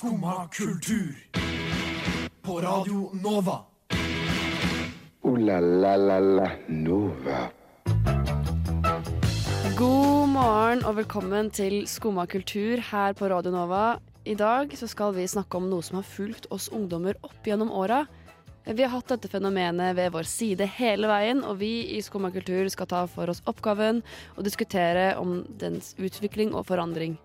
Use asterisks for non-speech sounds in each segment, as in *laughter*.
Skumma kultur. På Radio Nova. O-la-la-la-la Nova. God morgen og velkommen til Skumma kultur her på Radio Nova. I dag så skal vi snakke om noe som har fulgt oss ungdommer opp gjennom åra. Vi har hatt dette fenomenet ved vår side hele veien, og vi i Skumma kultur skal ta for oss oppgaven og diskutere om dens utvikling og forandring.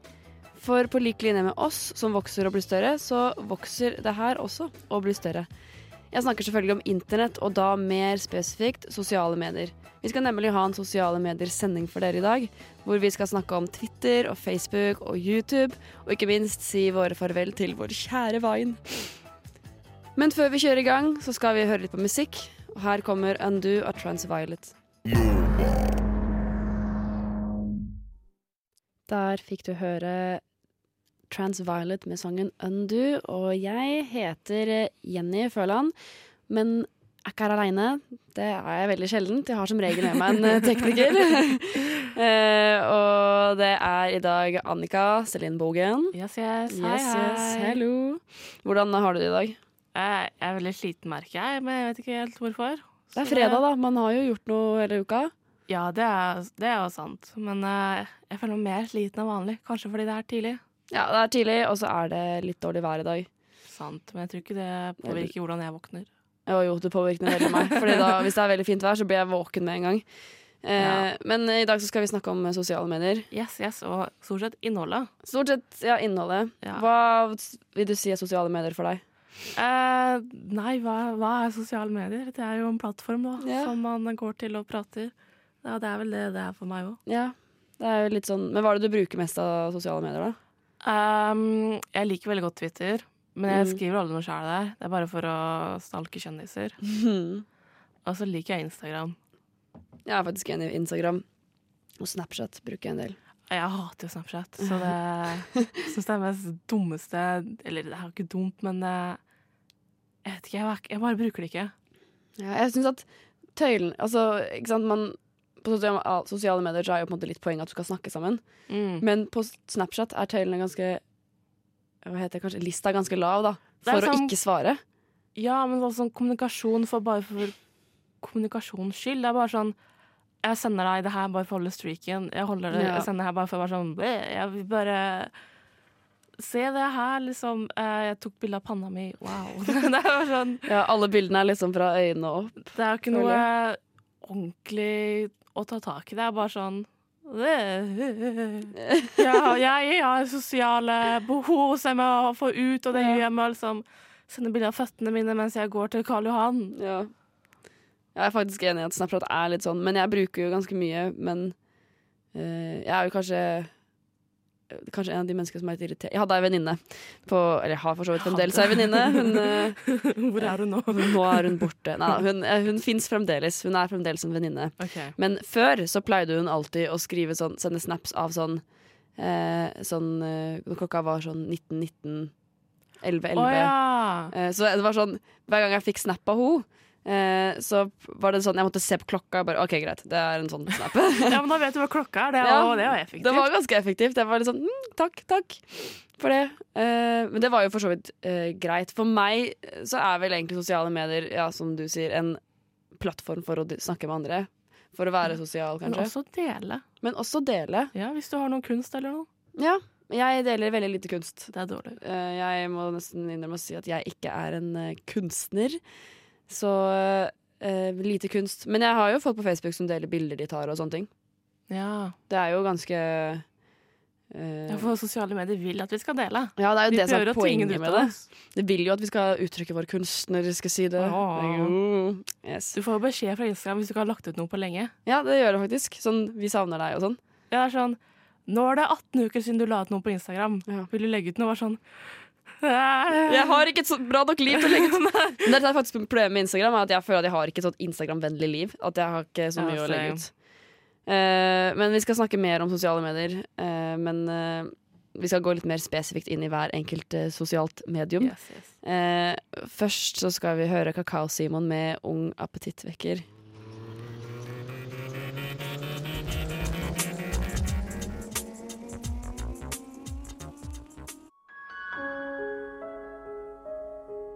For på lik linje med oss som vokser og blir større, så vokser det her også og blir større. Jeg snakker selvfølgelig om internett, og da mer spesifikt sosiale medier. Vi skal nemlig ha en sosiale medier-sending for dere i dag, hvor vi skal snakke om Twitter og Facebook og YouTube, og ikke minst si våre farvel til vår kjære Vine. Men før vi kjører i gang, så skal vi høre litt på musikk, og her kommer Undo av Transviolet. Der fikk du høre Transviolet med sangen Undo, og jeg heter Jenny Føland, men er ikke her aleine. Det er jeg veldig sjeldent. Jeg har som regel med meg en eh, tekniker. uh, *laughs* og det er i dag Annika Celine Bogen. Yes, yes. Hei, Yes, yes, hei. hello. Hvordan har du det i dag? Jeg er veldig sliten, merker jeg, men jeg vet ikke helt hvorfor. Det er fredag, da. Man har jo gjort noe hele uka. Ja, det er, det er jo sant. Men uh, jeg føler meg mer sliten enn vanlig. Kanskje fordi det er tidlig. Ja, det er tidlig, og så er det litt dårlig vær i dag. Sant, Men jeg tror ikke det påvirker hvordan jeg våkner. Jo, jo, det påvirker veldig meg. Fordi da, *laughs* hvis det er veldig fint vær, så blir jeg våken med en gang. Eh, Ja. Men i dag så skal vi snakke om eh, sosiale medier. Yes, yes, Og stort sett innholdet. Stort sett ja, innholdet. Ja. Hva vil du si er sosiale medier for deg? Eh, nei, hva, hva er sosiale medier? Det er jo en plattform da, Ja. som man går til og prater. Ja, det er vel det det er for meg òg. Ja, det er jo litt sånn Men hva er det du bruker mest av sosiale medier, da? Um, jeg liker veldig godt Twitter, men jeg Mm. skriver aldri noe sjæl der. Det er bare for å stalke kjendiser. *laughs* Og så liker jeg Instagram. Jeg er faktisk enig i Instagram. Og Snapchat bruker jeg en del. Jeg hater jo Snapchat, så *laughs* det syns det er mest dummeste Eller det er jo ikke dumt, men det, jeg vet ikke, jeg bare bruker det ikke. Ja, jeg syns at tøylen Altså, ikke sant, man På sosiale, sosiale medier så er jo på en måte litt poenget at du skal snakke sammen. Mm. Men på Snapchat er tøylene ganske Hva heter det kanskje? Lista er ganske lav, da. For sånn, å ikke svare. Ja, men sånn, sånn kommunikasjon for bare for kommunikasjons skyld. Det er bare sånn Jeg sender deg det her bare for å holde streaken. Jeg, holder det, Ja. jeg sender det her bare for å være sånn Jeg vil bare Se det her, liksom. Eh, Jeg tok bilde av panna mi. Wow. *laughs* Det er bare sånn Ja, alle bildene er liksom fra øynene opp. Det er jo ikke noe ordentlig å ta tak i. Det er bare sånn *laughs* ja, jeg har sosiale behov som jeg må få ut, og det gjør jeg med å liksom sende bilder av føttene mine mens jeg går til Karl Johan. Ja. Jeg er faktisk enig i at Snapchat er litt sånn, men jeg bruker jo ganske mye. Men eh, jeg er jo kanskje Kanskje en av de menneskene som er litt irritert Jeg hadde ei venninne på Eller jeg har for så vidt fremdeles ei venninne. *laughs* Eh, Hvor er hun nå? *laughs* nå er hun borte. Nei hun, eh, hun fins fremdeles. Hun er fremdeles en venninne. Okay. Men før så pleide hun alltid å skrive sånn, sende snaps av sånn eh, Sånn eh, Når klokka var sånn 1919 11 11. Oh, ja! Eh, Så det var sånn Hver gang jeg fikk snap av henne eh, så var det sånn Jeg måtte se på klokka bare OK, greit. Det er en sånn snap. *laughs* Ja, men da vet du hva klokka er. Det Ja, det var effektivt. det var ganske effektivt. Jeg var litt sånn mm, takk, takk for det. Eh, men det var jo for så vidt eh, greit. For meg eh, så er vel egentlig sosiale medier, ja, som du sier, en plattform for å snakke med andre. For å være sosial, men kanskje. også dele. Men også dele. Ja, Hvis du har noe kunst eller noe. Ja. Jeg deler veldig lite kunst. Det er dårlig. Eh, jeg må nesten innrømme å si at jeg ikke er en eh, kunstner. Så eh, lite kunst. Men jeg har jo folk på Facebook som deler bilder de tar og sånne ting. Ja. Det er jo ganske eh, ja, For sosiale medier vil at vi skal dele. Ja, det er jo Vi det som er poenget med det. Det vil jo at vi skal uttrykke vår kunstneriske side. Oh. Yes. Du får beskjed fra Instagram hvis du ikke har lagt ut noe på lenge. Ja, det gjør det faktisk. Sånn, vi savner deg og sånn. Ja, det er sånn Nå er det 18 uker siden du la ut noe på Instagram. Ja. Vil du legge ut noe? Bare sånn Jeg har ikke et så bra nok liv til å legge ut. *laughs* Men det er faktisk problemet med Instagram, er at jeg føler at jeg har ikke et sånt Instagram-vennlig liv. At jeg har ikke så Ja, mye å legge ut. Uh, men vi skal snakke mer om sosiale medier. Uh, men uh, vi skal gå litt mer spesifikt inn i hver enkelt sosialt medium. Yes, yes. Først så skal vi høre Kakao-Simon med Ung appetittvekker.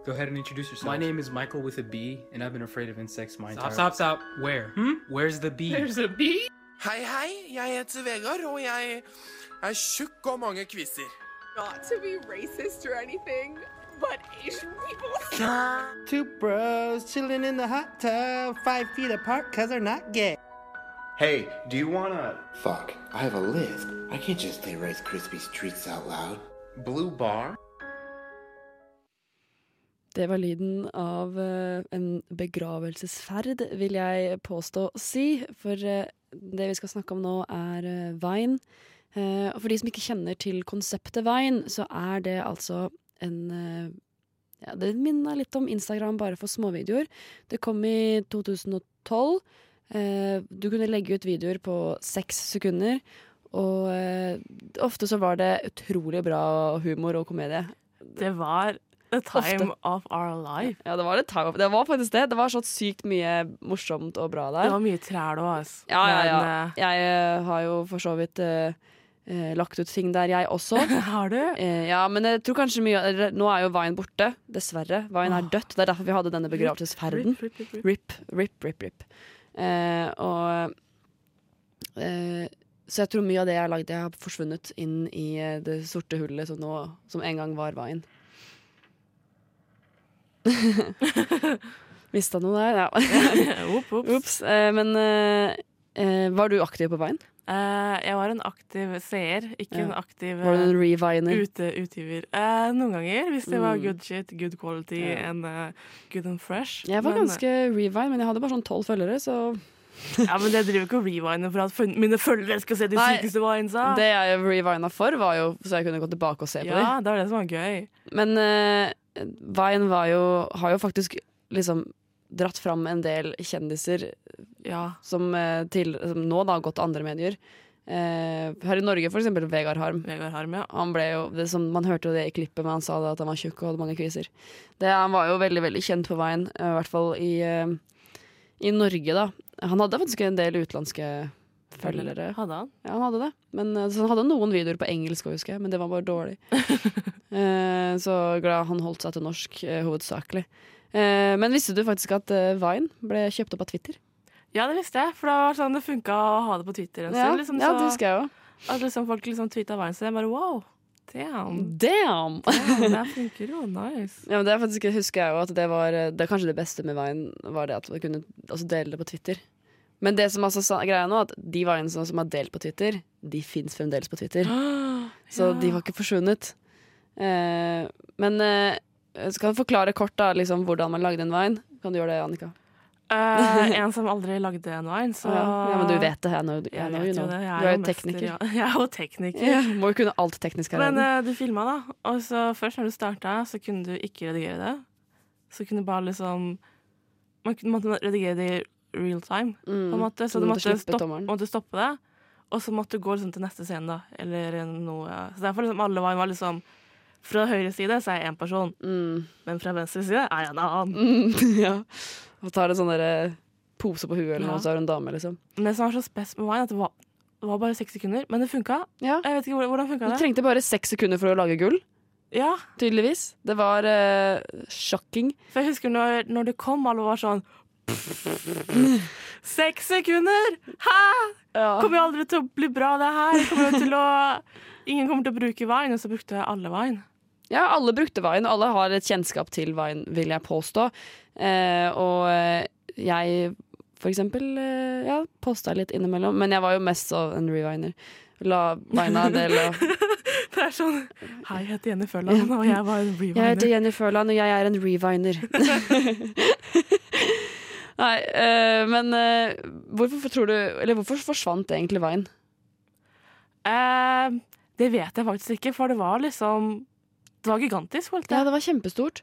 Go ahead and introduce yourself. My name is Michael with a B, and I've been afraid of insects my Stop, entire stop, stop. stop. Where? Hmm? Where's the bee? There's a bee? Hei, hei. Jeg heter Vegard, og jeg er tjukk og mange kvisser. Not to be racist or anything, but Asian people. *laughs* Two bros chilling in the hot tub, five feet apart cause they're not gay. Hey, do you wanna. Fuck, I have a list. I can't just say Rice Krispies treats out loud. Blue bar? Det var lyden av eh, en begravelsesferd, vil jeg påstå å si. For eh, det vi skal snakke om nå, er uh, Vine. Eh, og for de som ikke kjenner til konseptet Vine, så er det altså en eh, ja, Det minner litt om Instagram, bare for småvideoer. Det kom i 2012. Eh, du kunne legge ut videoer på seks sekunder. Og eh, ofte så var det utrolig bra humor og komedie. Det var the *laughs* time Ofte. of our life. Ja, det var, det, time- det var faktisk det. Det var så sykt mye morsomt og bra der. Det var mye trær òg, altså. Ja, ja, ja. Men, eh, Jeg eh, har jo for så vidt uh, lagt ut ting der, jeg også. *laughs* har du? Ja, men jeg tror kanskje mye Nå er jo Vine borte, dessverre. Vine er dødt. Det er derfor vi hadde denne begravelsesferden. Rip, rip, rip, rip. Rip, rip, og Så jeg tror mye av det jeg har lagd, har forsvunnet inn i det sorte hullet som, nå, som en gang var Vine. *laughs* Mista noe der? *laughs* Ja. Opp, opp. Ops. Eh, men eh, eh, var du aktiv på veien? Eh, jeg var en aktiv seer, ikke Ja. en aktiv Var du en eh, reviner? ute, utgiver. Eh, noen ganger, hvis det var Mm. good shit, good quality Ja. and uh, good and fresh. Jeg var Men, ganske revine, men jeg hadde bare sånn tolv følgere, så *laughs* Ja, men det driver ikke å revine for at mine følgere skal se de Nei, sykeste vinesa. Det jeg rewina for, var jo så jeg kunne gå tilbake og se på Ja, dem. det var det som var gøy. Men Vine var jo, har jo faktisk liksom dratt fram en del kjendiser Ja. som, eh, til, som nå da har gått til andre medier. Eh, her i Norge, for eksempel Vegard Harm. Vegard Harm, ja. Han ble jo, det som, man hørte jo det i klippet, men han sa at han var tjukk og hadde mange kviser. Det, han var jo veldig veldig kjent på veien, eh, i hvert fall i, eh, i Norge, da. Han hadde faktisk en del utenlandske følgere. Hadde han? Ja, han hadde det. Men, eh, så han hadde noen videoer på engelsk òg, husker jeg, men det var bare dårlig. *laughs* Eh, så glad han holdt seg til norsk, eh, hovedsakelig. Eh, men visste du faktisk at eh, Vine ble kjøpt opp av Twitter? Ja, det visste jeg, for det var sånn det funka å ha det på Twitter en Ja. Liksom, ja det husker jeg også. At liksom, folk liksom tweeta Vine, så jeg bare wow. Damn. Damn! Damn! det funker jo. Nice. Ja, men det er faktisk, husker jeg jo at det var eh, Det kanskje det beste med Vine, var det at vi kunne altså, dele det på Twitter. Men det som altså sa, greia nå, at de Vinesene som har delt på Twitter, de fins fremdeles på Twitter. *gasps* Så de var ikke forsvunnet. Eh, men eh, skal du forklare kort da, liksom, hvordan man lagde en Vine? Kan du gjøre det, Annika? Uh, *laughs* en som aldri lagde en vine, så ja. ja, men du vet det. her. Jeg Du er jo tekniker. Ja. *laughs* Jeg er jo tekniker. Ja, må jo kunne alt teknisk her. Men eh, du filma, da. Og så først når du starta, så kunne du ikke redigere det. Så kunne du bare liksom Man kunne- måtte redigere det real time, på en Mm. måte. Så Du du måtte måtte stoppe, måtte stoppe det. Og så måtte du gå liksom til neste scene, da. Eller noe Så derfor liksom alle var, var liksom Fra høyre side så er jeg én person, Mm. men fra venstre side er jeg en annen. Mm, *laughs* ja. Og tar en sånn derre pose på huet eller Ja. noe, så er du en dame, liksom. Men det som var så spes med meg, at det var, det var bare seks sekunder. Men det funka. Ja. Jeg vet ikke hvordan, funka Du trengte bare seks sekunder for å lage gull, Ja, tydeligvis. Det var uh, shocking. For jeg husker når, når det kom, alle var sånn Seks sekunder! Hæ?! Ja. Kommer jo aldri til å bli bra, det her. Kommer å, ingen kommer til å bruke Vine, og så brukte alle Vine. Ja, alle brukte Vine, og alle har et kjennskap til Vine, vil jeg påstå. Eh, og eh, jeg, for eksempel, eh, ja, posta litt innimellom, men jeg var jo mest av en reviner. La Vina del av *laughs* Det er sånn Hei, jeg heter Jenny Førland, og jeg var en Jeg heter. Jenny Førland, og jeg er en reviner. *laughs* Nei, uh, men uh, hvorfor tror du Eller hvorfor forsvant egentlig veien? Uh, det vet jeg faktisk ikke, for det var liksom Det var gigantisk, følte Ja, det var kjempestort.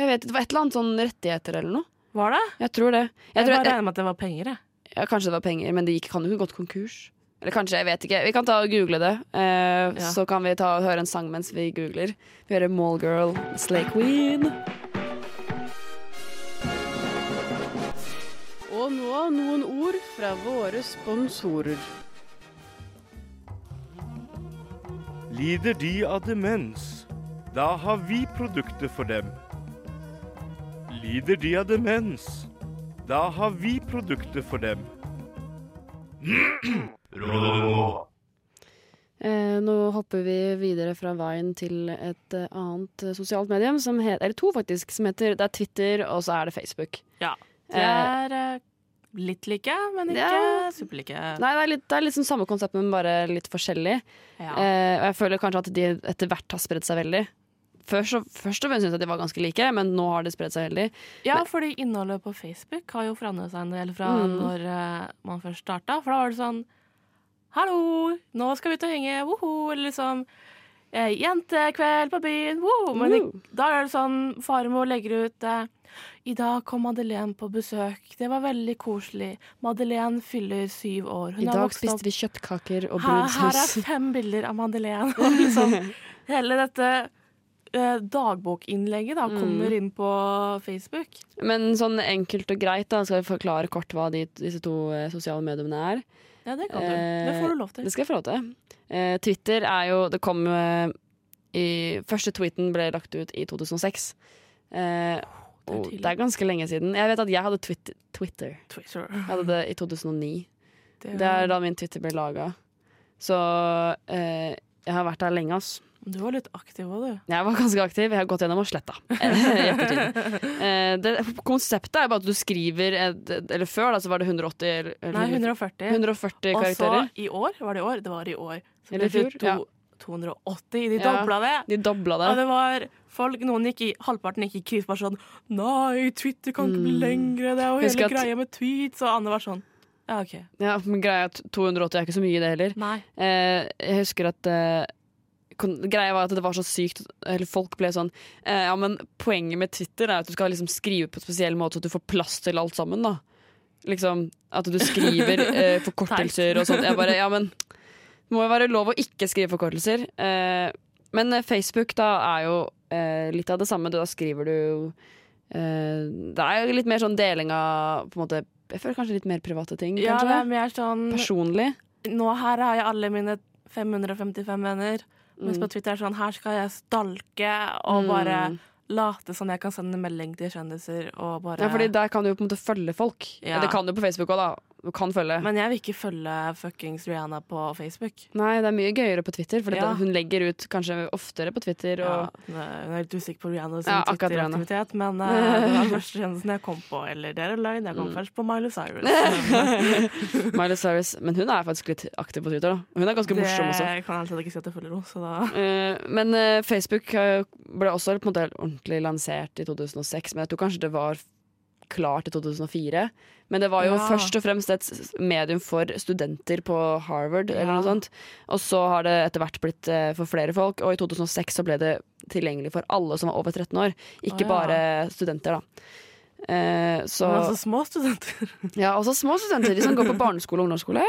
Jeg vet, Det var et eller annet sånn rettigheter eller noe. Var det? Jeg tror det. Jeg Jeg tror, bare regner med at det var penger, jeg. ja, kanskje det var penger, men det gikk, kan jo gått konkurs. Eller kanskje, jeg vet ikke. Vi kan ta og google det. eh, Ja. Så kan vi ta og høre en sang mens vi googler. Vi hører Mallgirl, Slay Queen. Og nå noen ord fra våre sponsorer. Lider de av demens? Da har vi produkter for dem. Lider de av demens? Da har vi produkter for dem. Eh, nå hopper vi videre fra Vine til et eh, annet eh, sosialt medium, som heter, eller to faktisk, som heter Det er Twitter, og så er det Facebook. Ja. Det er eh, litt like, men ikke Ja. superlike. Nei, det er litt, det er sånn samme konsept, men bare litt forskjellig. Ja. Eh, og jeg føler kanskje at de etter hvert har spredd seg veldig. Først, og- først og fremst syntes jeg de var ganske like, men nå har de spredd seg veldig. Ja, fordi innholdet på Facebook har jo forandret seg en del fra Mm. når uh, man først starta. For da var det sånn Hallo, nå skal vi ut og henge, woho! Eller liksom Jentekveld på byen, Woo! Men Woo. da er det sånn Farmor legger ut eh, I dag kom Madeleine på besøk. Det var veldig koselig. Madeleine fyller syv år. I dag vokst opp- spiste vi kjøttkaker og her, her er fem bilder av Madeleine. *laughs* Og liksom, hele dette eh, dagbokinnlegget da, Mm. kommer inn på Facebook. Men sånn enkelt og greit, da skal vi forklare kort hva de, disse to eh, sosiale mediene er. Ja, det kan du. Det får du lov til. Det skal jeg få lov til. Eh, Twitter er jo Det kom eh, i Første tweeten ble lagt ut i 2006. Eh, og det er ganske lenge siden. Jeg vet at jeg hadde Twitter. Twitter. Twitter. Jeg hadde det i 2009. Det- Det er da min Twitter ble laga. Så eh, jeg har vært der lenge, ass. Du var litt aktiv òg, du. Jeg var ganske aktiv. Jeg har gått gjennom og sletta. i. Eh, det- Konseptet er bare at du skriver et, Eller før da, så var det 180 eller, Nei, 140. 140 karakterer. Og så i år, var det i år? Det var i år. Så Eller to, ja. 280. De dobla det. De dobla det. Og det var folk, noen gikk i, Halvparten gikk i krise bare sånn Nei, Twitter kan ikke bli Mm. lengre. Det er jo hele greia med tweets. Og andre var sånn Ja, OK. Ja, men greia er at 280 er ikke så mye, det heller. Nei. Eh, jeg husker at eh, Greia var at det var så sykt Eller folk ble sånn eh, Ja, men poenget med Twitter er at du skal liksom skrive på en spesiell måte, så du får plass til alt sammen, da. Liksom at du skriver *laughs* eh, forkortelser og sånt. Jeg bare Ja, men det må jo være lov å ikke skrive forkortelser. Eh, men eh, Facebook da er jo eh, litt av det samme. Da skriver du eh, Det er jo litt mer sånn deling av på en måte Jeg føler kanskje litt mer private ting, Ja, kanskje. det er mer sånn Personlig. Nå her har jeg alle mine 555 venner. Mens Mm. på Twitter er det sånn Her skal jeg stalke og bare Mm. late som jeg kan sende melding til kjendiser og bare Ja, fordi der kan du jo på en måte følge folk. Ja. Det kan du på Facebook òg, da. Kan følge. Men jeg vil ikke følge fuckings Rihanna på Facebook. Nei, det er mye gøyere på Twitter, for Ja. hun legger ut kanskje oftere på Twitter. Ja, Og, jeg er litt usikker på Rihannas Ja. Twitter-aktivitet, men uh, *laughs* det var første kjennelsen jeg kom på. Eller det er løgn, jeg kom Mm. først på Miley Cyrus. *laughs* Men, Miley Cyrus. Men hun er faktisk litt aktiv på Twitter. da Hun er ganske morsom også. Det kan jeg altså ikke si at jeg følger henne, Eh, men uh, Facebook eh, ble også på en måte ordentlig lansert i 2006, men jeg tror kanskje det var klart i 2004. Men det var jo Ja. først og fremst et medium for studenter på Harvard, eller noe sånt. Og så har det etter hvert blitt eh, for flere folk, og i 2006 så ble det tilgjengelig for alle som var over 13 år. Ikke Å, ja. bare studenter, da. Eh, så Men altså små studenter. *laughs* ja, også små studenter, de som går på barneskole og ungdomsskole.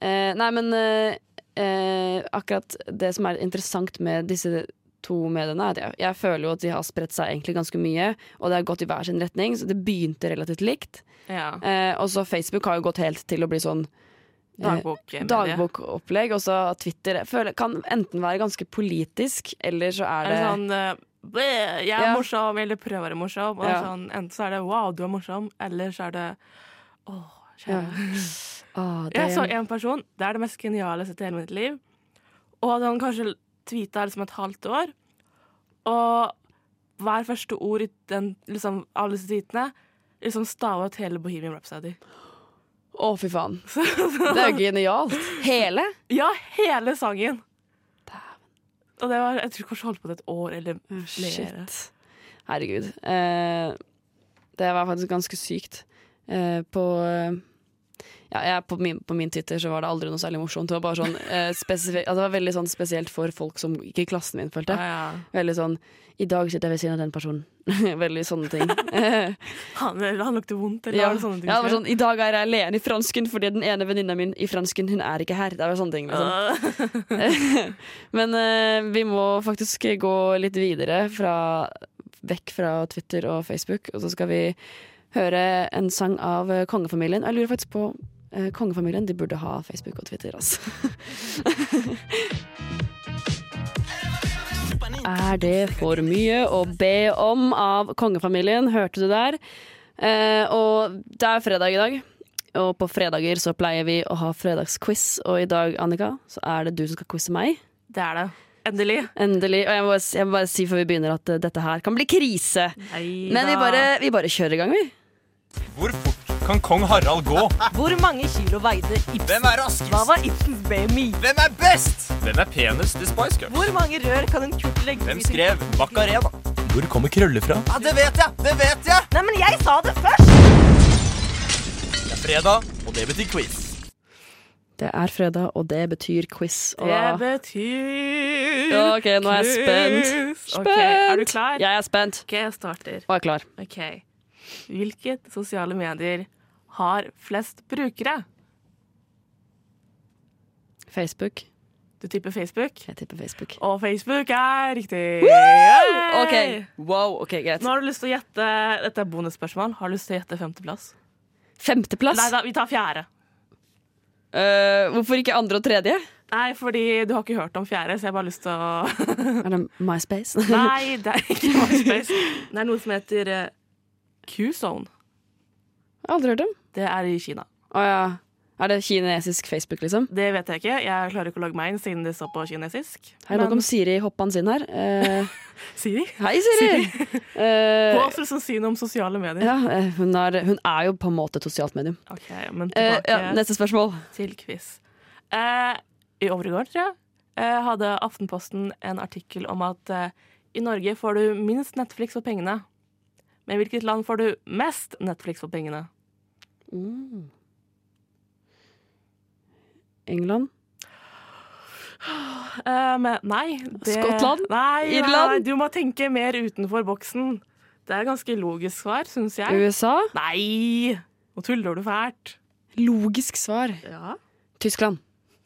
Eh, nei, men eh, eh, akkurat det som er interessant med disse to mediene, er at jeg, jeg føler jo at de har spredt seg egentlig ganske mye, og det har gått i hver sin retning, så det begynte relativt likt. Ja. Eh, og så Facebook har jo gått helt til å bli sånn eh, Dagbokmedie. dagbokopplegg, og så Twitter føler, kan enten være ganske politisk, eller så er Er det det sånn eh, Jeg er Ja. morsom, eller prøver å være morsom. Ja. sånn, enten så er det 'wow, du er morsom', eller så er det 'å, Ja. kjære'. ah, det, Jeg så en person, det er det mest geniale jeg har sett i hele mitt liv. Og at han kanskje tweeta liksom et halvt år. Og hver første ord i den, liksom, alle disse tweetene liksom stava ut hele Bohemian Rhapsody. Å, fy faen. Det er jo genialt. Hele? Ja, hele sangen! Og det var, jeg tror kanskje holdt på det et år eller flere. Shit. Herregud. Eh, det var faktisk ganske sykt. Eh, på eh, ja, jeg, på, min, på min Twitter så var det aldri noe særlig morsomt. Det var bare sånn eh, altså, Det var veldig sånn spesielt for folk som ikke i klassen min, følte jeg. Ja, Veldig sånn I dag sitter jeg ved siden av den personen. *laughs* veldig sånne ting. *laughs* Han, han lukter vondt, eller ja. sånne ting? ja, det var sånn I dag er jeg alene i fransken fordi den ene venninna min i fransken, hun er ikke her. Det var sånne ting. Liksom. *laughs* Men eh, vi må faktisk gå litt videre fra, vekk fra Twitter og Facebook, og så skal vi høre en sang av eh, kongefamilien. Jeg lurer faktisk på eh, Kongefamilien de burde ha Facebook og Twitter. Altså. *laughs* Er det for mye å be om av kongefamilien? Hørte du der? Eh, og det er fredag i dag. Og på fredager så pleier vi å ha fredagsquiz. Og i dag, Annika, så er det du som skal quize meg. Det er det. Endelig. Endelig. Og jeg må, bare- jeg må bare si før vi begynner at eh, dette her kan bli krise. Men vi bare, vi bare kjører i gang, vi. Hvor fort kan kong Harald gå? Hvor mange kilo veide Ibsen? Hvem er raskest? Hva var Ibsens BMI? Hvem er best? Hvem er penest i Spice Girls? Hvor mange rør kan en kurt legge Hvem skrev Macarena? Hvor kommer krøller fra? Ja, det vet jeg! Det vet jeg! Nei, men jeg sa det først! Det er fredag, og det betyr quiz. Det er fredag, og det betyr quiz. Og Det betyr Ja, OK, nå er jeg spent. Spent! Ok, er du klar? Jeg er spent. Ok, jeg starter. Og er klar. Ok. Hvilket sosiale medier har flest brukere? Facebook. Du tipper Facebook? Jeg tipper Facebook. Og Facebook er riktig! Woo! OK. Wow, ok, greit. Nå har du lyst til å gjette Dette er bonusspørsmål. Har du lyst til å gjette femteplass? Femteplass? Nei da, vi tar fjerde. Uh, hvorfor ikke andre og tredje? Nei, fordi du har ikke hørt om fjerde, så jeg har bare lyst til å *laughs* Er det MySpace? Nei, det er ikke MySpace. Det er noe som heter eh, Q-zone. Aldri hørt om. Det er i Kina. Å ja. Er det kinesisk Facebook, liksom? Det vet jeg ikke. Jeg klarer ikke å logge meg inn siden det står på kinesisk. Hei, nå kom Siri hoppende inn her. Eh, *laughs* Siri? hei, Siri! Eh, Hva skal du si om sosiale medier? ja, eh, hun, er, hun er jo på en måte et sosialt medium. Ok, men Eh, tilbake ja, neste spørsmål. til quiz. Eh, I overgård, tror jeg, eh, hadde Aftenposten en artikkel om at eh, i Norge får du minst Netflix for pengene. Men i hvilket land får du mest Netflix for pengene? Mm. England? Uh, men nei. det- Skottland? Nei, Irland? Nei, du må tenke mer utenfor boksen. Det er ganske logisk svar, syns jeg. USA? Nei! Nå tuller du fælt. Logisk svar. Ja. Tyskland?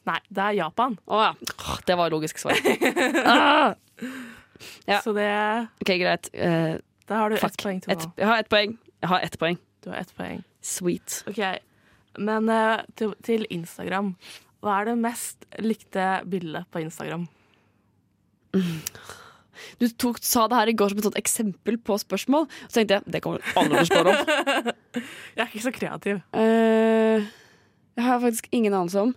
Nei, det er Japan. Å ja. Åh, Det var logisk svar. *laughs* ah! Ja. Så det OK, greit. Eh, Da har du ett poeng til Et, nå. jeg har ett poeng. Jeg har ett poeng. Du har ett poeng. Sweet. OK. Men uh, til, til Instagram. Hva er det mest likte bildet på Instagram? Du tok, sa det her i går som et sånt eksempel på spørsmål. Så tenkte jeg det kommer alle til å spørre om. *laughs* Jeg er ikke så kreativ. Uh, jeg har faktisk ingen anelse om.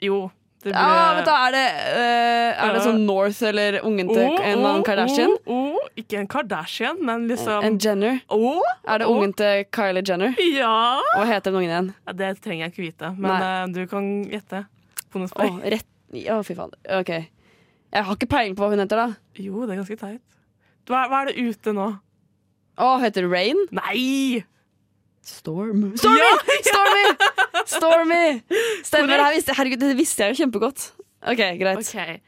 Jo. Det blir Ja, vet du, er det, uh, er det sånn North eller ungen til Oh, en eller annen oh, Kardashian? oh, oh. Ikke en Kardashian, men liksom En Jenner? oh, Er det oh. ungen til Kylie Jenner? Ja! Hva heter den ungen igjen? Ja, Det trenger jeg ikke vite, men Nei. eh, du kan gjette. Å, Bonuspoeng. rett Å, fy faen. OK. Jeg har ikke peiling på hva hun heter, da. Jo, det er ganske teit. Hva, hva er det ute nå? Å, heter det Rain? Nei! Storm. Stormy! *laughs* Ja! Stormy! Stormy! Stemmer. Det herregud, det visste jeg jo kjempegodt. OK, greit. Ok.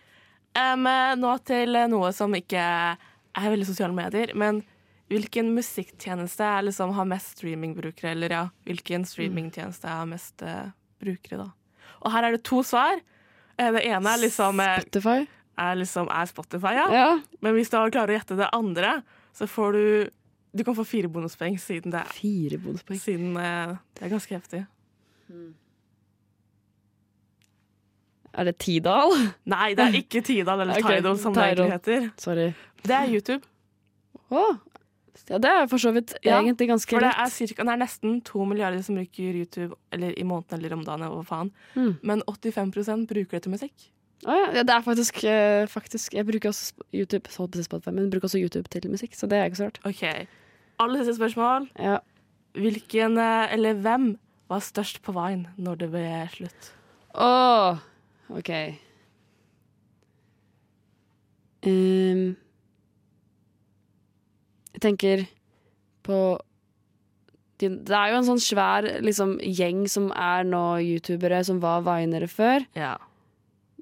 Em, eh, nå til noe som ikke er veldig sosiale medier, men hvilken musikktjeneste er liksom, har mest streamingbrukere? Eller ja, hvilken streamingtjeneste har mest uh, brukere, da? Og her er det to svar. Eh, det ene er liksom eh, Spotify? er, liksom, er Spotify, ja. Ja. Men hvis du klarer å gjette det andre, så får du Du kan få fire bonuspoeng siden det, er Fire bonuspoeng. siden, uh, det er ganske heftig. Er det Tidal? Nei, det er *laughs* ikke Tidal eller okay, Tidal, som det egentlig heter. Sorry. Det er YouTube. Å. Ja, det er for så vidt Ja, egentlig ganske For det er, cirka, det er nesten to milliarder som bruker YouTube eller i måneden eller om dagen. eller Hva faen. Mm. Men 85% bruker det til musikk. Å ja, ja, det er faktisk, eh, faktisk Jeg bruker også YouTube så på Spotify, men bruker også YouTube til musikk, så det er ikke så rart. Ok, Alle siste spørsmål. Ja. Hvilken, eh, eller hvem, var størst på veien når det ble slutt? Åh, OK. Ehm, jeg tenker på de- Det er jo en sånn svær liksom, gjeng som er nå youtubere, som var vinere før. Ja.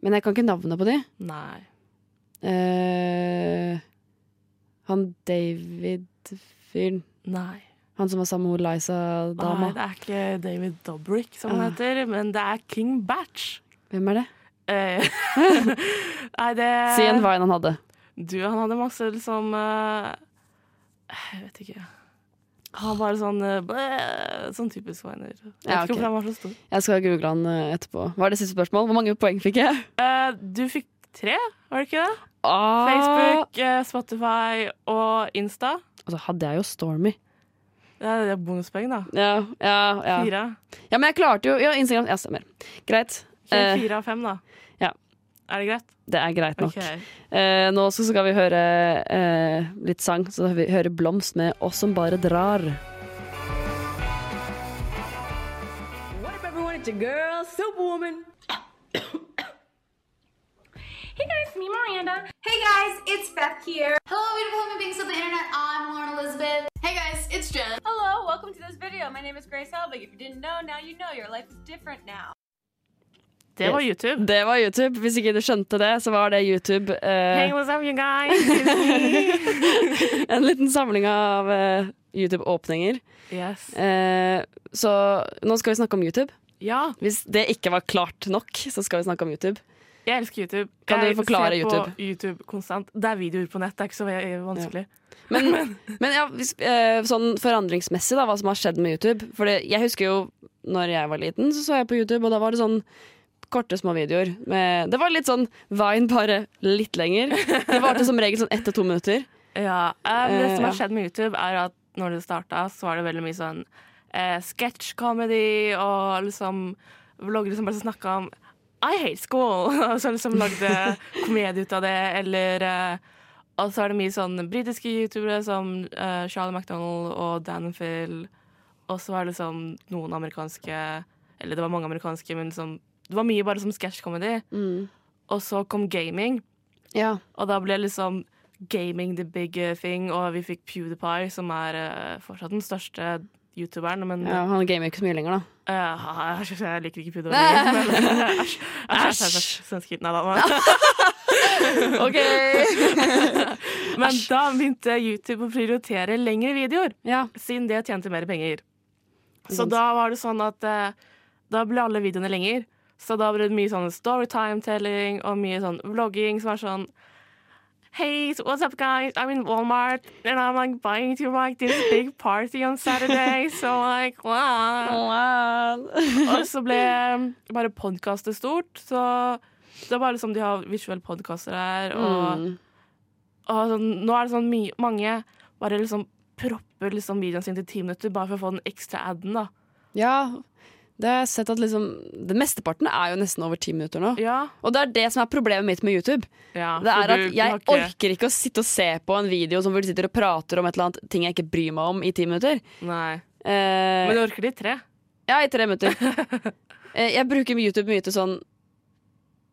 Men jeg kan ikke navnet på de. Nei. Eh, han David-fyren. Nei. Han som var sammen med Liza-dama. Nei, det er ikke David Dobrik, som han Ah. heter, men det er King Batch. Hvem er det? Eh, *laughs* Nei, det Si en vine han hadde. Du, han hadde masse liksom eh, Jeg vet ikke. Han var sånn eh, Sånn typisk Weiner. Jeg vet Ja, ikke hvorfor han var så stor. Jeg skal google han eh, etterpå. Hva er det siste spørsmål? Hvor mange poeng fikk jeg? Uh, du fikk tre, var det ikke det? Ah. Facebook, Spotify og Insta. Og så hadde jeg jo Stormy. Er, det er bonuspoeng, da. Ja, ja, ja. Fire. Ja, men jeg klarte jo Ja, Instagram. Ja, stemmer. Greit. Ok, Eh, Fire av fem, da. Ja. Er det greit? Det er greit nok. Ok. Eh, nå så skal vi høre eh, litt sang, så vi hører Blomst med 'Oss som bare drar'. What up, everyone? It's your girl, Superwoman. Hey guys, me Miranda. Hey guys, it's Beth here. Hello, beautiful human beings of the internet. I'm Lauren Elizabeth. Hey guys, it's Jen. Hello, welcome to this video. My name is Grace Helbig. If you didn't know, now you know. Your life is different now. Det var Yes. YouTube. Det var YouTube. Hvis ikke du skjønte det, så var det YouTube. Uh, Hey, what's up, you guys? *laughs* En liten samling av uh, YouTube-åpninger. Yes. Uh, så nå skal vi snakke om YouTube. Ja. Hvis det ikke var klart nok, så skal vi snakke om YouTube. Jeg elsker YouTube. Kan du forklare YouTube? jeg ser på YouTube konstant. Det er videoer på nett, det er ikke så vanskelig. vanskelig. *laughs* Men, men ja, hvis, eh, sånn forandringsmessig, da, hva som har skjedd med YouTube. For jeg husker jo når jeg var liten, så så jeg på YouTube, og da var det sånn korte, små videoer. Med, det var litt sånn Vine, bare litt lenger. Det varte som regel sånn ett til to minutter. Ja, eh, Det Eh, som har skjedd med YouTube, er at når det starta, så var det veldig mye sånn eh, sketsj-comedy og liksom vloggere som bare snakka om I hate school! *laughs* Og så liksom lagde komedie ut av det, eller eh, Og så er det mye sånn britiske youtubere som eh, Charlie McDonald og Dan Phil. Og så var det liksom noen amerikanske Eller det var mange amerikanske, men liksom Det var mye bare som sketsjkomedy. Mm. Og så kom gaming. Ja. Og da ble liksom gaming the big uh, thing, og vi fikk PewDiePie, som er uh, fortsatt den største youtuberen, men ja, Han gamer ikke så mye lenger, da. uh, Jeg liker ikke PewDiePie. *laughs* æsj, æsj. Nei da. *laughs* *laughs* OK! Men da begynte YouTube å prioritere lengre videoer, Ja. siden det tjente mer penger. Så da var det sånn at uh, da ble alle videoene lenger. Så da ble det mye sånn storytime-telling og mye sånn vlogging som er sånn Hey, what's up, guys? I'm in Walmart, and I'm like buying to like this big party on Saturday. So like, wow. Og så ble bare podkastet stort. Så det er bare liksom de har visuelle podkaster her, og, Mm. og sånn, nå er det sånn mye, mange bare liksom propper liksom videoen sin til ti minutter bare for å få den ekstra aden, da. Ja, det har jeg sett at liksom Det mesteparten er jo nesten over ti minutter nå. Ja. Og det er det som er problemet mitt med YouTube. Ja, det er at Jeg ikke- orker ikke å sitte og se på en video som hvor du sitter og prater om et eller annet ting jeg ikke bryr meg om i ti minutter. Nei. Eh, Men du orker det i tre? Ja, i tre minutter. *laughs* Eh, jeg bruker YouTube mye til sånn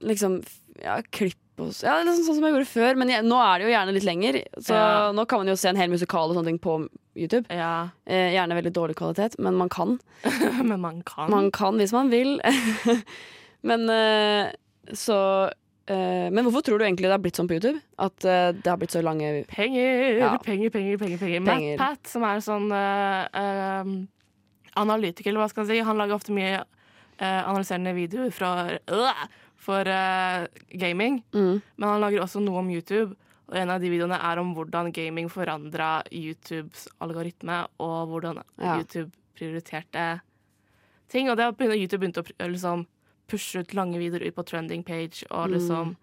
liksom ja, klipp ja, liksom sånn som jeg gjorde før. Men jeg, nå er det jo gjerne litt lenger, så Ja. nå kan man jo se en hel musikal og sånne ting på YouTube. Ja. Eh, gjerne veldig dårlig kvalitet, men man kan. *laughs* Men man kan. Man kan hvis man vil. *laughs* men eh, så eh, Men hvorfor tror du egentlig det har blitt sånn på YouTube? At eh, det har blitt så lange Penger, Ja. penger, penger, penger. penger. Penger. Matt Pat, som er sånn uh, uh, analytiker, eller hva skal man si, han lager ofte mye uh, analyserende videoer fra, øh, for uh, gaming. Mm. Men han lager også noe om YouTube. Og en av de videoene er om hvordan gaming forandra YouTubes algoritme, og hvordan Ja. YouTube prioriterte ting. Og det har begynt- YouTube begynte å liksom, pushe ut lange videoer ut på trending page, og Mm. liksom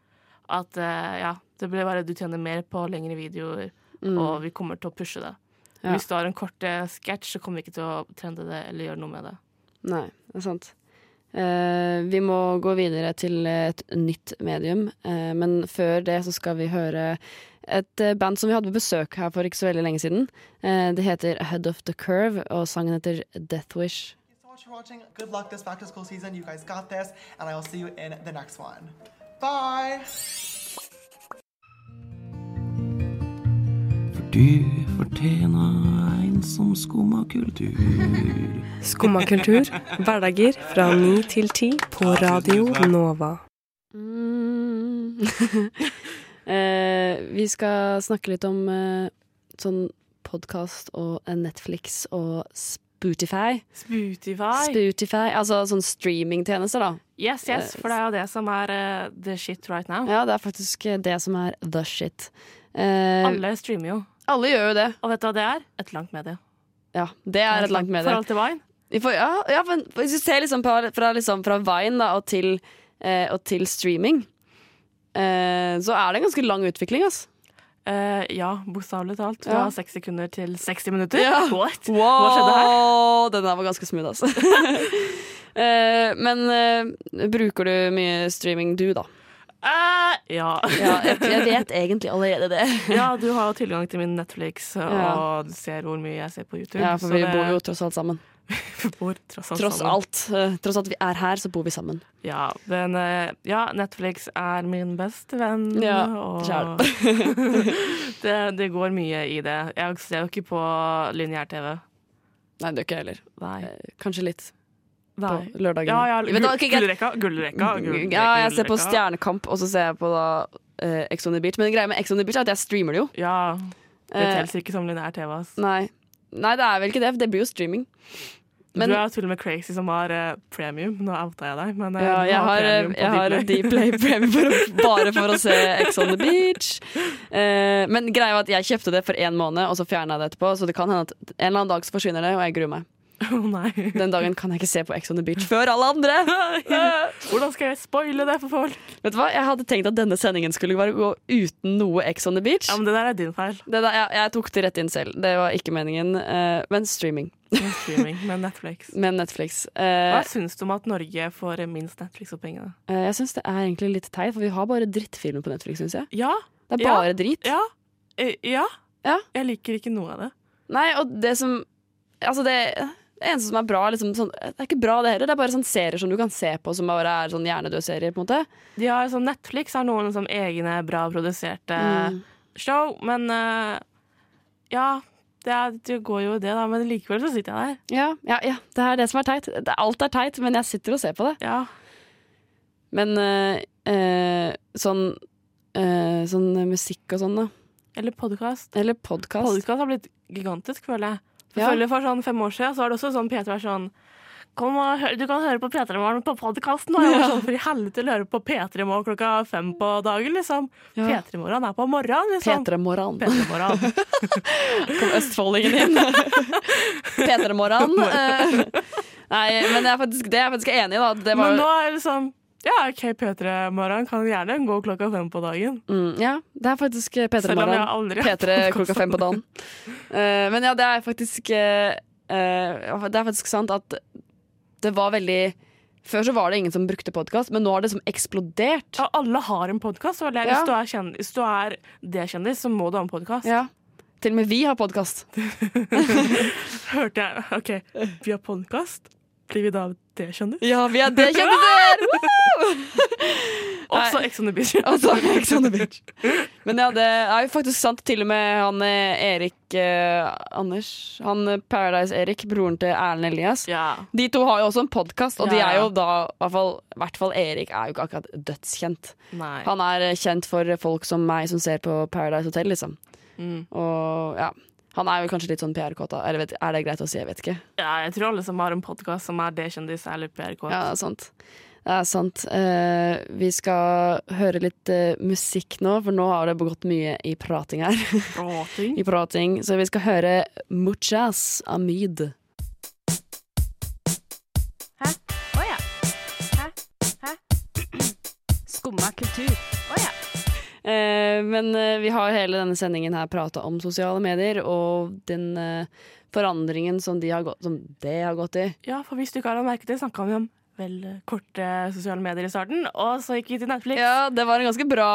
at uh, ja, det blir bare du tjener mer på lengre videoer, Mm. og vi kommer til å pushe det. Ja. Hvis du har en kort eh, sketsj, så kommer vi ikke til å trende det eller gjøre noe med det. Nei, det er sant. Eh, vi må gå videre til et nytt medium, eh, men før det så skal vi høre et eh, band som vi hadde besøk her for ikke så veldig lenge siden. Det heter Head of the Curve, og sangen heter Death Wish. watching. Good luck this back to school season. You guys I will see you. Bye. Du fortjener en som skumma kultur. Skumma kultur, hverdager fra ni til ti på Radio Nova. Mm. *laughs* eh, vi skal snakke litt om eh, sånn podkast og eh, Netflix og Spootify. Spootify. Spootify. altså sånn streamingtjenester, da. Yes, yes, Eh, for det er jo det som er uh, the shit right now. Ja, det er faktisk det som er the shit. Eh, Alle streamer jo. Alle gjør jo det. Og vet du hva det er? Et langt medie. Ja, det er et langt medie. Forhold til Vine. Ja, ja, men hvis du ser liksom på, fra, liksom, fra Vine da, og, til, eh, og til streaming eh, så er det en ganske lang utvikling, altså. Uh, ja, bokstavelig talt. Fra Ja. seks sekunder til 60 minutter. Ja. *laughs* What? Wow, Hva skjedde her? Den der var ganske smooth, altså. *laughs* uh, men uh, bruker du mye streaming, du, da? Eh, ja. Ja, jeg, jeg vet egentlig allerede det. *laughs* ja, du har jo tilgang til min Netflix, og Ja. du ser hvor mye jeg ser på YouTube. Ja, for vi det- bor jo tross alt sammen. *laughs* vi bor tross alt Tross sammen. alt. uh, Tross alt vi er her, så bor vi sammen. Ja, men uh, ja, Netflix er min beste venn. Ja, og *laughs* det, det går mye i det. Jeg ser jo ikke på lineær-TV. Nei, det gjør ikke jeg heller. Nei. Eh, Kanskje litt. Nei. På lørdagen. Ja, ja, gu hva, ok, greit. gullrekka. Gullrekka. Ja, jeg ser på. Stjernekamp, og så ser jeg på da eh, Ex on the Beach. Men greia med Ex on the Beach er at jeg streamer det jo. Ja. Det Eh, telles ikke som lineær-TV. ass. Nei. Nei, det er vel ikke det, det blir jo streaming. Men- du er jo til og med crazy som har uh, premium. Nå outa jeg deg, men uh, Ja, jeg har, jeg har Dplay. Dplay *laughs* Premium for å, bare for å se Ex on the Beach. Uh, *laughs* men greia var at jeg kjøpte det for én måned, og så fjerna jeg det etterpå. Så det kan hende at en eller annen dag så forsvinner det, og jeg gruer meg. *laughs* Å nei. Den dagen kan jeg ikke se på Ex on the Beach før alle andre. *laughs* Hvordan skal jeg spoile det for folk? Vet du hva? Jeg hadde tenkt at denne sendingen skulle bare gå uten noe Ex on the Beach. Ja, men Det der er din feil. Det der, jeg, jeg tok det rett inn selv. Det var ikke meningen. eh, men streaming. *laughs* Med streaming med Netflix. Med Netflix. Eh, Hva syns du om at Norge får minst Netflix og pengene? eh, jeg syns det er egentlig litt teit, for vi har bare drittfilmer på Netflix, syns jeg. Ja. Det er ja, bare drit. Ja. Ja. Ja. Jeg liker ikke noe av det. Nei, og det som Altså, det, det eneste som er bra, liksom, sånn, det er ikke bra det heller. Det er bare sånn serier som du kan se på som bare er sånn hjernedøde serier. på en måte. De har, sånn Netflix har noen sånn egne bra produserte Mm. show, men uh, ja. Det, er, det går jo det, da, men likevel så sitter jeg der. Ja, ja, ja, det er det som er teit. Det, alt er teit, men jeg sitter og ser på det. Ja. Men eh, eh, sånn Sånn musikk og sånn, da. Eller podkast. Eller podkast. Podkast har blitt gigantisk, føler jeg. Føler for sånn fem år siden så var det også sånn P3 var sånn Kom og hør, Du kan høre på P3 Morgen på podkasten. Og jeg var sånn, for i helvete å høre på P3 Morgen klokka fem på dagen, liksom. Ja. P3 Morgen er på morgenen, liksom. P3 Morgen. P3 Morgen. *laughs* Kom østfoldingen inn. *laughs* P3 Morgen. Eh, nei, men jeg er faktisk, det er jeg faktisk enig i, da. Det var, Men nå er liksom Ja, OK, P3 Morgen kan gjerne gå klokka fem på dagen. mm, ja, det er faktisk P3 Selv Morgen. P3 klokka fem på dagen. Uh, *laughs* men ja, det er faktisk eh, eh, Det er faktisk sant at det var veldig Før så var det ingen som brukte podkast, men nå har det liksom eksplodert. Ja, alle har en podkast. Ja. Hvis, du kjendis- hvis du er det-kjendis, så må du ha en podkast. Ja. Til og med vi har podkast. *laughs* *laughs* Hørte jeg OK, vi har podkast. Blir vi da det-kjendis? Ja, vi er det-kjendiser! *laughs* Også Ex on the Beach. *laughs* Også Ex on the Beach. *laughs* Men ja, det er jo faktisk sant. Til og med han eh, Erik eh, Anders Han eh, Paradise-Erik, broren til Erlend Elias. De to har jo også en podkast, og de er jo da i hvert fall, hvert fall Erik er jo ikke akkurat dødskjent. Nei. Han er eh, kjent for folk som meg som ser på Paradise Hotel, liksom. Mm. Og ja. Han er jo kanskje litt sånn PR-kåta. Eller vet, er det greit å si? Jeg vet ikke. Ja, jeg tror alle som har en podkast som er det-kjendis, er litt PR-kåt. Ja, det sant. Det er sant. Uh, vi skal høre litt uh, musikk nå, for nå har det gått mye i prating her. Prating? *laughs* I prating. Så vi skal høre Muchas Amid. Hæ? Å ja. Hæ? Hæ? *clears throat* Skumma kultur. Eh, men eh, vi har hele denne sendingen her prata om sosiale medier og den eh, forandringen som, de har gått, som det har gått i. Ja, for hvis du ikke har merket det, snakka vi om vel korte sosiale medier i starten, og så gikk vi til Netflix. Ja, det var en ganske bra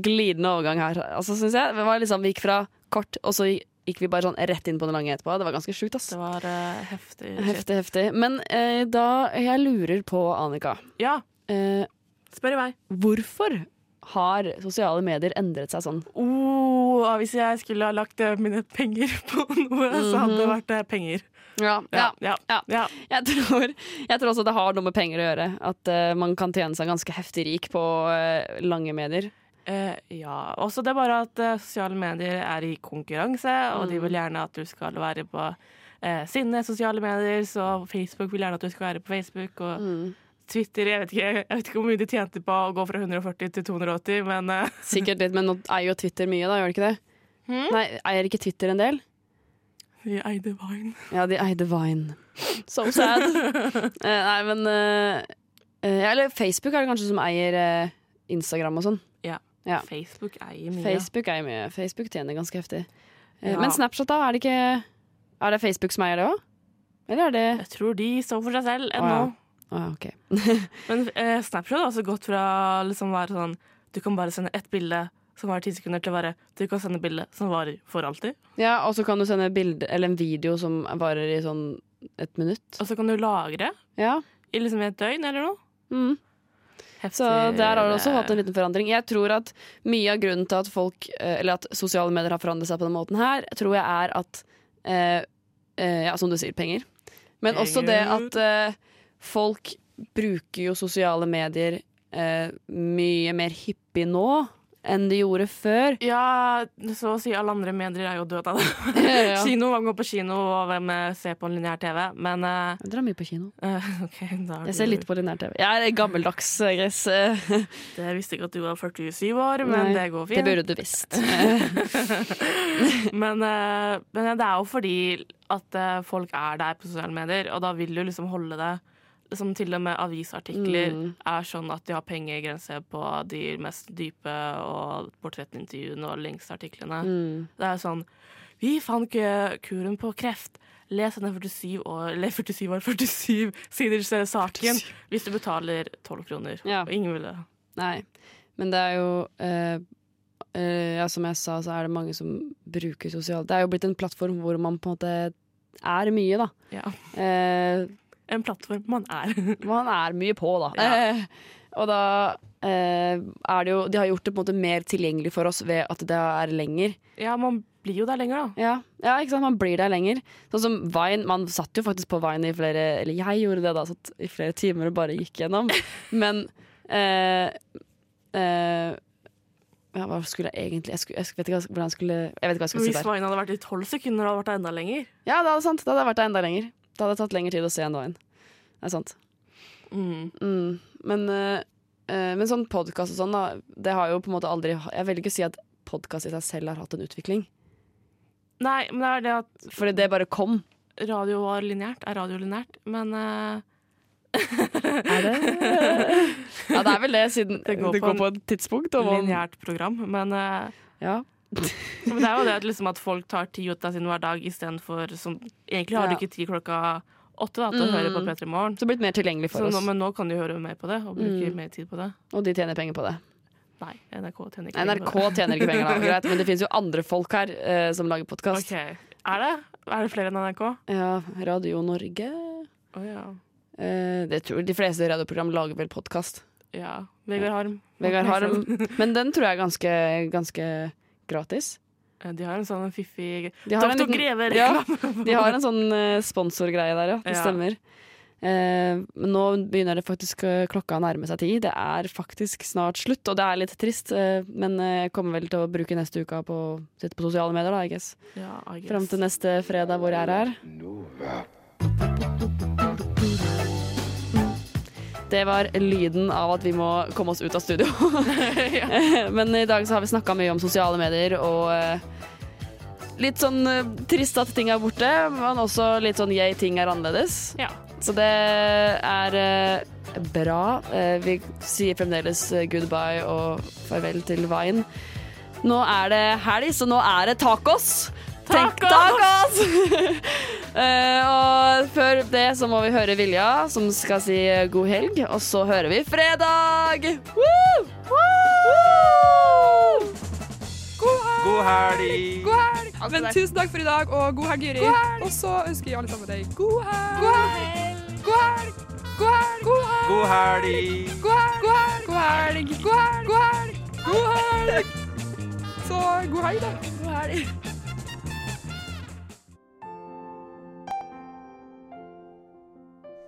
glidende overgang her, altså, synes jeg. Det var liksom, vi gikk fra kort, og så gikk vi bare sånn rett inn på den lange etterpå. Det var ganske sjukt, ass. Det var uh, heftig. Heftig, heftig. Men uh, da jeg lurer på, Annika Ja. Uh, Spør i vei. Hvorfor har sosiale medier endret seg sånn? Oh, hvis jeg skulle ha lagt eh, mine penger *laughs* på noe, så hadde det Mhm. vært eh, penger. Ja, ja, ja, ja. Jeg, tror, jeg tror også det har noe med penger å gjøre. At uh, man kan tjene seg ganske heftig rik på uh, lange medier. Uh, ja. Også det er bare at sosiale medier er i konkurranse, og de Mm. vil gjerne at du skal være på sine sosiale medier, så Facebook vil gjerne at du skal være på Facebook. Og Mm. Twitter jeg vet, ikke, jeg vet ikke hvor mye de tjente på å gå fra 140 til 280, men uh. *laughs* Sikkert litt, men nå eier jo Twitter mye, da, gjør det ikke det? Hmm? Nei, eier ikke Twitter en del? de eide Vine. Ja, de eide Vine. So sad. uh, *laughs* nei, men uh, Eller Facebook er det kanskje som eier Instagram og sånn. Ja. Ja. Facebook eier mye. Facebook eier mye. Facebook tjener ganske heftig. Ja. Men Snapchat, da? Er det ikke Er det Facebook som eier det òg? Eller er det Jeg tror de står for seg selv ennå. Oh, ja. Ja, ok. *laughs* Men eh, Snapchat har også gått fra liksom være sånn Du kan bare sende ett bilde som varer ti sekunder, til å være du kan sende bilde som varer for alltid. Ja, og så kan du sende bilde eller en video som varer i sånn et minutt. Og så kan du lagre Ja. i liksom et døgn eller noe. Mm. Heftig. Så der har det også hatt en liten forandring. Jeg tror at mye av grunnen til at folk eh, Eller at sosiale medier har forandret seg på den måten her, tror jeg er at eh, eh, Ja, som du sier, penger. Men også det at eh, folk bruker jo sosiale medier eh, mye mer hyppig nå enn de gjorde før. Ja, så å si alle andre medier er jo døde av det. *laughs* *laughs* Ja. Kino, hvem går på kino, og hvem eh, ser på lineær TV. Men eh, Jeg drar mye på kino. *laughs* ok, da er Jeg ser litt på lineær-TV. Jeg er gammeldags, eh, eh. Det visste ikke at du var 47 år, men Nei, det går fint. Det burde du visst. men, eh, men det er jo fordi at folk er der på sosiale medier, og da vil du liksom holde det liksom Til og med avisartikler Mm. er sånn at de har pengegrense på de mest dype og portrettintervjuene og lengste artiklene. Mm. Det er sånn Vi fant ikke kuren på kreft. Les denne 47 år, eller *laughs* 47 år, 47 sider saken 47. hvis du betaler 12 kroner. Ja. Og ingen vil det. Nei, men det er jo eh, eh, Ja, som jeg sa, så er det mange som bruker sosial Det er jo blitt en plattform hvor man på en måte er mye, da. Ja. Eh, En plattform man er. *laughs* man er mye på, da. Ja. Eh, og da eh, er det jo De har gjort det på en måte mer tilgjengelig for oss ved at det er lenger. Ja, man blir jo der lenger, da. Ja, ja ikke sant? Man blir der lenger. Sånn som Vine. Man satt jo faktisk på Vine i flere Eller jeg gjorde det, da. Satt i flere timer og bare gikk gjennom. *laughs* Men eh, eh, ja, hva skulle jeg egentlig Jeg, skulle, jeg vet ikke hvordan jeg skulle Jeg vet ikke hva jeg skulle si Hvis. Vine hadde vært i 12 sekunder, hadde det vært enda lenger. Ja, det hadde sant. Det hadde vært der enda lenger. Det hadde tatt lengre tid å se enn Vine. Det er sant. Mm. Mm. Men, eh, eh, men sånn podkast og sånn, da, det har jo på en måte aldri Jeg vil ikke si at podkast i seg selv har hatt en utvikling. Nei, men det er det at Fordi det bare kom. radio var lineært, er radio lineært, men uh... Er det *laughs* Ja, det er vel det, siden det går, på på, et tidspunkt. Lineært program. Men, uh... Ja. *laughs* men det er jo det at, liksom, at folk tar tid ut av sin hver dag istedenfor som Egentlig har du ikke tid klokka åtte da, til å Mm. høre på P3 Morgen. Så det blitt mer tilgjengelig for Så oss. nå, men nå kan de høre mer på det og bruke Mm. mer tid på det. Og de tjener penger på det. Nei, NRK tjener ikke NRK tjener ikke penger, da. *laughs* Greit, men det finnes jo andre folk her eh, som lager podkast. Okay. Er det? Er det flere enn NRK? Ja, Radio Norge. Oh, ja. Eh, det tror, de fleste radioprogram lager vel podkast. ja. Vegard Harm. Vegard Harm. *laughs* Men den tror jeg er ganske, ganske gratis. Eh, De har en sånn fiffig De har en Dr. Greve-reklame. Ja, de har en sånn uh, sponsorgreie der, ja. Det Ja. stemmer. Eh, men nå begynner det faktisk eh, klokka å nærme seg tid. Det er faktisk snart slutt, og det er litt trist. eh, men eh, jeg kommer vel til å bruke neste uka på å sitte på sosiale medier, da, I guess. Ja, I guess. Fram til neste fredag hvor jeg er her. Det var lyden av at vi må komme oss ut av studio. *laughs* *laughs* Men i dag så har vi snakka mye om sosiale medier og eh, litt sånn eh, trist at ting er borte, men også litt sånn yay, ting er annerledes. Ja. Så det er eh, bra. Eh, vi sier fremdeles goodbye og farvel til Vine. Nå er det helg, så nå er det tacos. Tenk- tacos! uh, og før det så må vi høre Vilja, som skal si eh, god helg. Og så hører vi Fredag! Woo! Woo! God helg! God helg! Men tusen takk for i dag, og god helg, Juri. Og så ønsker vi alle sammen deg god helg. God helg! God helg! God helg! God helg! God helg! God helg! God helg! God helg! God helg! Så god helg, da. God helg.